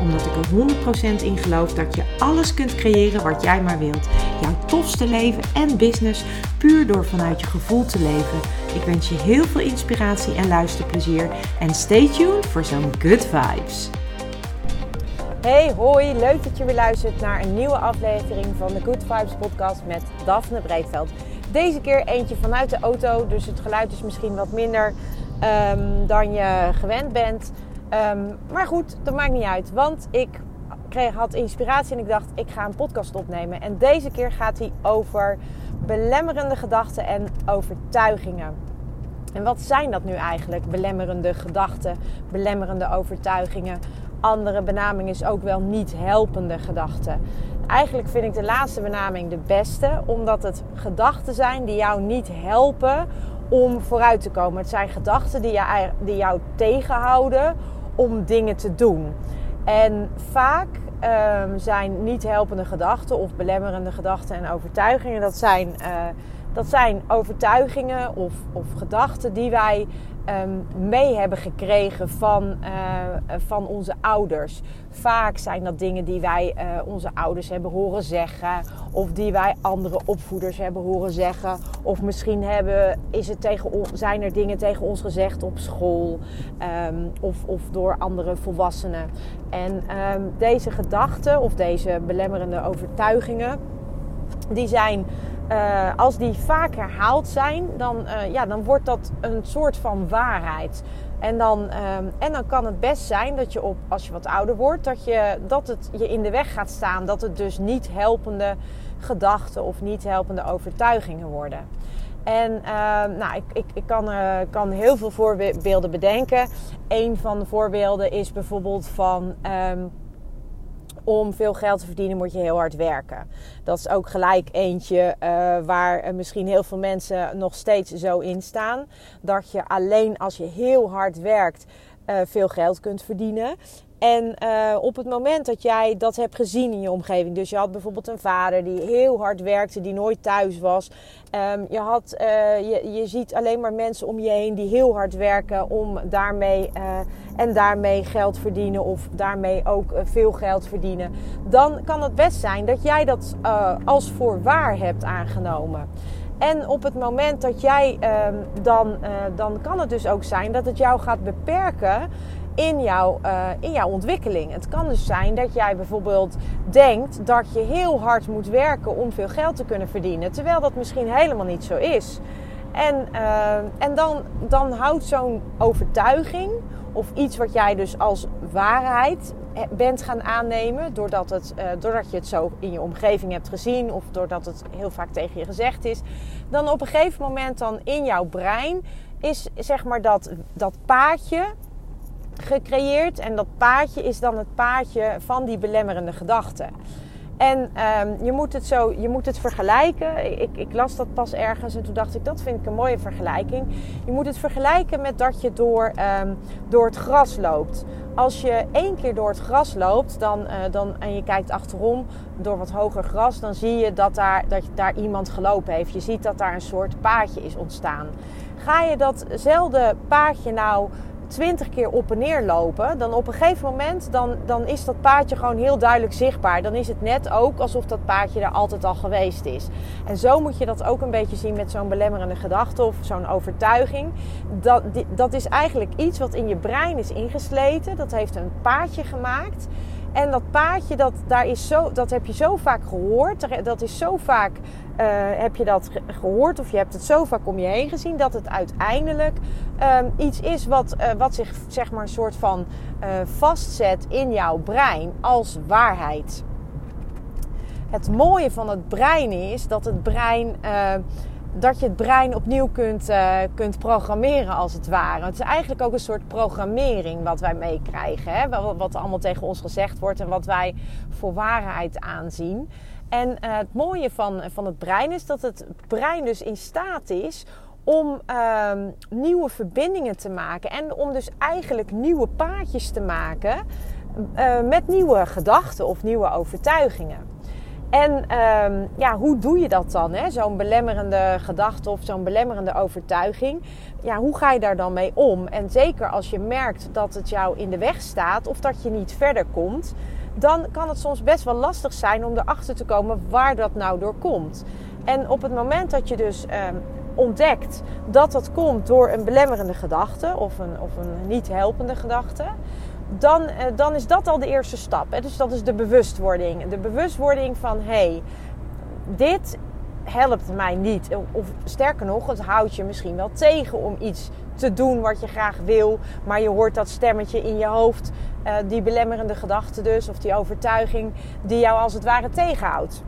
Omdat ik er 100% in geloof dat je alles kunt creëren wat jij maar wilt. Jouw tofste leven en business puur door vanuit je gevoel te leven. Ik wens je heel veel inspiratie en luisterplezier. En stay tuned voor zo'n good vibes. Hey, hoi. Leuk dat je weer luistert naar een nieuwe aflevering van de Good Vibes podcast met Daphne Breedveld. Deze keer eentje vanuit de auto, dus het geluid is misschien wat minder ehm, dan je gewend bent. Ehm, maar goed, dat maakt niet uit, want ik kreeg, had inspiratie en ik dacht, ik ga een podcast opnemen. En deze keer gaat hij over belemmerende gedachten en overtuigingen. En wat zijn dat nu eigenlijk? Belemmerende gedachten, belemmerende overtuigingen. Andere benaming is ook wel niet helpende gedachten. Eigenlijk vind ik de laatste benaming de beste, omdat het gedachten zijn die jou niet helpen om vooruit te komen. Het zijn gedachten die jou, die jou tegenhouden om dingen te doen. En vaak um, zijn niet helpende gedachten of belemmerende gedachten en overtuigingen. Dat zijn, uh, dat zijn overtuigingen of, of gedachten die wij um, mee hebben gekregen van, uh, van onze ouders. Vaak zijn dat dingen die wij uh, onze ouders hebben horen zeggen. Of die wij andere opvoeders hebben horen zeggen. Of misschien hebben, is het tegen, zijn er dingen tegen ons gezegd op school. Um, of, of door andere volwassenen. En um, deze gedachten of deze belemmerende overtuigingen. Die zijn uh, als die vaak herhaald zijn, dan, uh, ja, dan wordt dat een soort van waarheid. En dan, um, en dan kan het best zijn dat je op, als je wat ouder wordt, dat, je, dat het je in de weg gaat staan. Dat het dus niet helpende gedachten of niet helpende overtuigingen worden. En uh, nou, ik, ik, ik kan, uh, kan, heel veel voorbeelden bedenken. Een van de voorbeelden is bijvoorbeeld van. Um, om veel geld te verdienen moet je heel hard werken. Dat is ook gelijk eentje uh, waar misschien heel veel mensen nog steeds zo in staan. Dat je alleen als je heel hard werkt uh, veel geld kunt verdienen. En uh, op het moment dat jij dat hebt gezien in je omgeving, dus je had bijvoorbeeld een vader die heel hard werkte, die nooit thuis was. Um, je, had, uh, je, ziet alleen maar mensen om je heen die heel hard werken om daarmee, uh, en daarmee geld verdienen of daarmee ook veel geld verdienen. Dan kan het best zijn dat jij dat als voor waar hebt aangenomen. En op het moment dat jij, um, dan, dan kan het dus ook zijn dat het jou gaat beperken in jouw, uh, in jouw ontwikkeling. Het kan dus zijn dat jij bijvoorbeeld denkt dat je heel hard moet werken om veel geld te kunnen verdienen, terwijl dat misschien helemaal niet zo is. En, uh, en dan, dan houdt zo'n overtuiging of iets wat jij dus als waarheid bent gaan aannemen, doordat, het, doordat je het zo in je omgeving hebt gezien of doordat het heel vaak tegen je gezegd is, dan op een gegeven moment dan in jouw brein is zeg maar dat, dat paadje gecreëerd. En dat paadje is dan het paadje van die belemmerende gedachten. En um, je, moet het zo, je moet het vergelijken. Ik, ik, las dat pas ergens en toen dacht ik, dat vind ik een mooie vergelijking. Je moet het vergelijken met dat je door, um, door het gras loopt. Als je één keer door het gras loopt dan, uh, dan, en je kijkt achterom door wat hoger gras, dan zie je dat daar, dat daar iemand gelopen heeft. Je ziet dat daar een soort paadje is ontstaan. Ga je datzelfde paadje nou twintig keer op en neer lopen, dan op een gegeven moment dan, dan is dat paadje gewoon heel duidelijk zichtbaar. Dan is het net ook alsof dat paadje er altijd al geweest is. En zo moet je dat ook een beetje zien met zo'n belemmerende gedachte of zo'n overtuiging. Dat, dat is eigenlijk iets wat in je brein is ingesleten. Dat heeft een paadje gemaakt. En dat paadje, dat, daar is zo, dat heb je zo vaak gehoord. Dat is zo vaak uh, heb je dat gehoord of je hebt het zo vaak om je heen gezien. Dat het uiteindelijk um, iets is wat, uh, wat zich zeg maar een soort van uh, vastzet in jouw brein als waarheid. Het mooie van het brein is dat het brein dat je het brein opnieuw kunt, uh, kunt programmeren als het ware. Het is eigenlijk ook een soort programmering wat wij meekrijgen. Wat, wat allemaal tegen ons gezegd wordt en wat wij voor waarheid aanzien. En het mooie van, van het brein is dat het brein dus in staat is om ehm, nieuwe verbindingen te maken. En om dus eigenlijk nieuwe paadjes te maken uh, met nieuwe gedachten of nieuwe overtuigingen. En ehm, ja, hoe doe je dat dan? Zo'n belemmerende gedachte of zo'n belemmerende overtuiging. Ja, hoe ga je daar dan mee om? En zeker als je merkt dat het jou in de weg staat of dat je niet verder komt, dan kan het soms best wel lastig zijn om erachter te komen waar dat nou door komt. En op het moment dat je dus ehm, ontdekt dat dat komt door een belemmerende gedachte of een, of een niet helpende gedachte, dan, eh, dan is dat al de eerste stap. Hè? Dus dat is de bewustwording. De bewustwording van hé, hey, dit helpt mij niet. Of sterker nog, het houdt je misschien wel tegen om iets te doen wat je graag wil. Maar je hoort dat stemmetje in je hoofd, eh, die belemmerende gedachte dus, of die overtuiging, die jou als het ware tegenhoudt.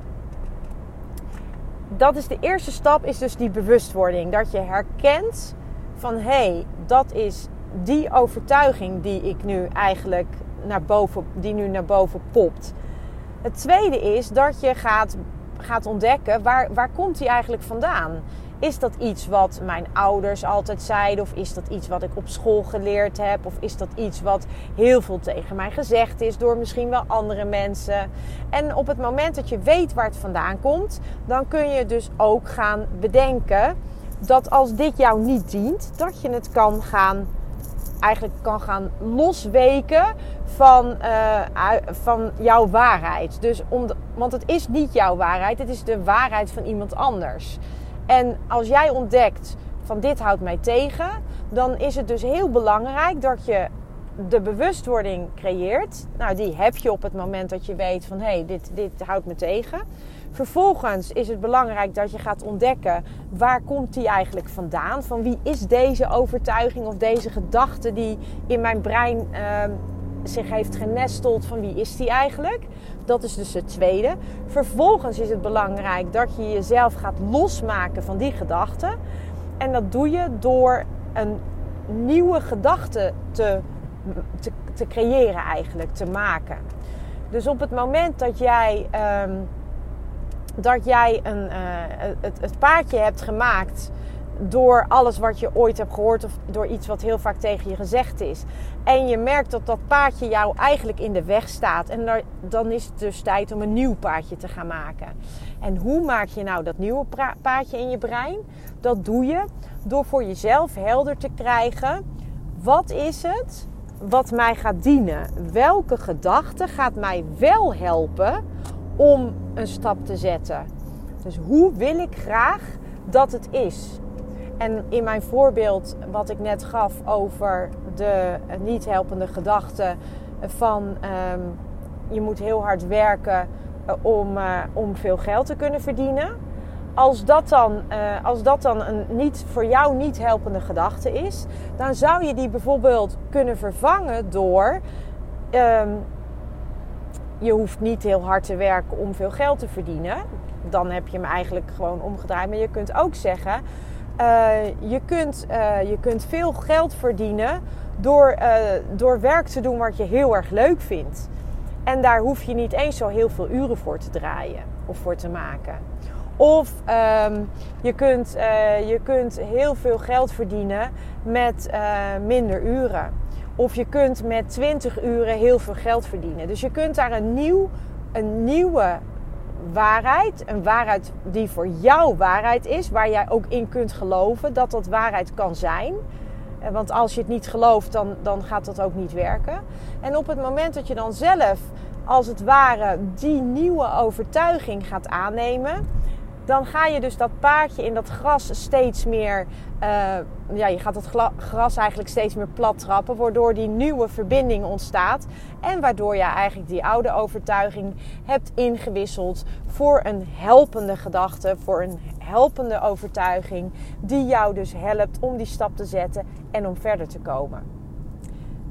Dat is de eerste stap, is dus die bewustwording. Dat je herkent van hé, hey, dat is die overtuiging die ik nu eigenlijk naar boven, die nu naar boven popt. Het tweede is dat je gaat, gaat ontdekken waar, waar komt die eigenlijk vandaan. Is dat iets wat mijn ouders altijd zeiden? Of is dat iets wat ik op school geleerd heb? Of is dat iets wat heel veel tegen mij gezegd is door misschien wel andere mensen? En op het moment dat je weet waar het vandaan komt, dan kun je dus ook gaan bedenken dat als dit jou niet dient, dat je het kan gaan eigenlijk kan gaan losweken van, uh, van jouw waarheid. Dus om want het is niet jouw waarheid, het is de waarheid van iemand anders. En als jij ontdekt van dit houdt mij tegen, dan is het dus heel belangrijk dat je de bewustwording creëert. Nou, die heb je op het moment dat je weet van hé, hey, dit, dit houdt me tegen. Vervolgens is het belangrijk dat je gaat ontdekken waar komt die eigenlijk vandaan? Van wie is deze overtuiging of deze gedachte die in mijn brein uh, zich heeft genesteld? Van wie is die eigenlijk? Dat is dus het tweede. Vervolgens is het belangrijk dat je jezelf gaat losmaken van die gedachte. En dat doe je door een nieuwe gedachte te, te, te creëren eigenlijk, te maken. Dus op het moment dat jij... Um, dat jij een, uh, het, het paadje hebt gemaakt door alles wat je ooit hebt gehoord of door iets wat heel vaak tegen je gezegd is. En je merkt dat dat paadje jou eigenlijk in de weg staat. En dan is het dus tijd om een nieuw paadje te gaan maken. En hoe maak je nou dat nieuwe paadje in je brein? Dat doe je door voor jezelf helder te krijgen. Wat is het wat mij gaat dienen? Welke gedachte gaat mij wel helpen om een stap te zetten. Dus hoe wil ik graag dat het is? En in mijn voorbeeld wat ik net gaf over de niet helpende gedachte van um, je moet heel hard werken uh, om, uh, om veel geld te kunnen verdienen. Als dat, dan, uh, als dat dan een niet, voor jou niet helpende gedachte is, dan zou je die bijvoorbeeld kunnen vervangen door um, je hoeft niet heel hard te werken om veel geld te verdienen. Dan heb je hem eigenlijk gewoon omgedraaid. Maar je kunt ook zeggen, uh, je, kunt, uh, je kunt veel geld verdienen door, uh, door werk te doen wat je heel erg leuk vindt. En daar hoef je niet eens zo heel veel uren voor te draaien of voor te maken. Of um, je, kunt, je kunt heel veel geld verdienen met minder uren. Of je kunt met 20 uren heel veel geld verdienen. Dus je kunt daar een, nieuw, een nieuwe waarheid, een waarheid die voor jou waarheid is, waar jij ook in kunt geloven dat dat waarheid kan zijn. Eh, want als je het niet gelooft, dan, dan gaat dat ook niet werken. En op het moment dat je dan zelf, als het ware, die nieuwe overtuiging gaat aannemen, dan ga je dus dat paardje in dat gras steeds meer. Uh, ja, je gaat dat gras eigenlijk steeds meer plat trappen. Waardoor die nieuwe verbinding ontstaat. En waardoor je eigenlijk die oude overtuiging hebt ingewisseld voor een helpende gedachte. Voor een helpende overtuiging. Die jou dus helpt om die stap te zetten en om verder te komen.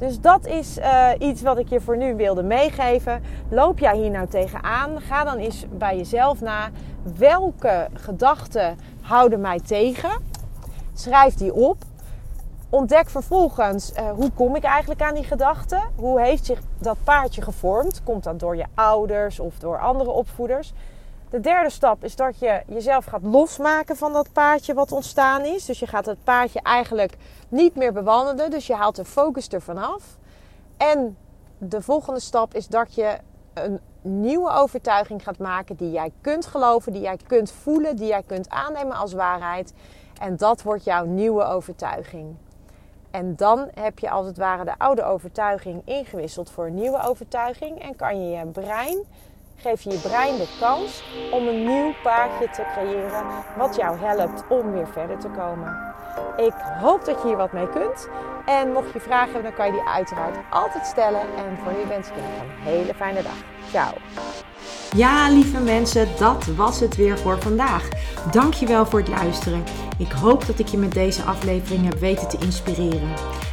Dus dat is uh, iets wat ik je voor nu wilde meegeven. Loop jij hier nou tegenaan? Ga dan eens bij jezelf na. Welke gedachten houden mij tegen? Schrijf die op. Ontdek vervolgens uh, hoe kom ik eigenlijk aan die gedachten? Hoe heeft zich dat paardje gevormd? Komt dat door je ouders of door andere opvoeders? De derde stap is dat je jezelf gaat losmaken van dat paadje wat ontstaan is. Dus je gaat het paadje eigenlijk niet meer bewandelen. Dus je haalt de focus ervan af. En de volgende stap is dat je een nieuwe overtuiging gaat maken die jij kunt geloven, die jij kunt voelen, die jij kunt aannemen als waarheid. En dat wordt jouw nieuwe overtuiging. En dan heb je als het ware de oude overtuiging ingewisseld voor een nieuwe overtuiging en kan je je brein geef je je brein de kans om een nieuw paardje te creëren wat jou helpt om weer verder te komen. Ik hoop dat je hier wat mee kunt. En mocht je vragen hebben, dan kan je die uiteraard altijd stellen. En voor nu wens ik je nog een hele fijne dag. Ciao. Ja, lieve mensen, dat was het weer voor vandaag. Dankjewel voor het luisteren. Ik hoop dat ik je met deze aflevering heb weten te inspireren.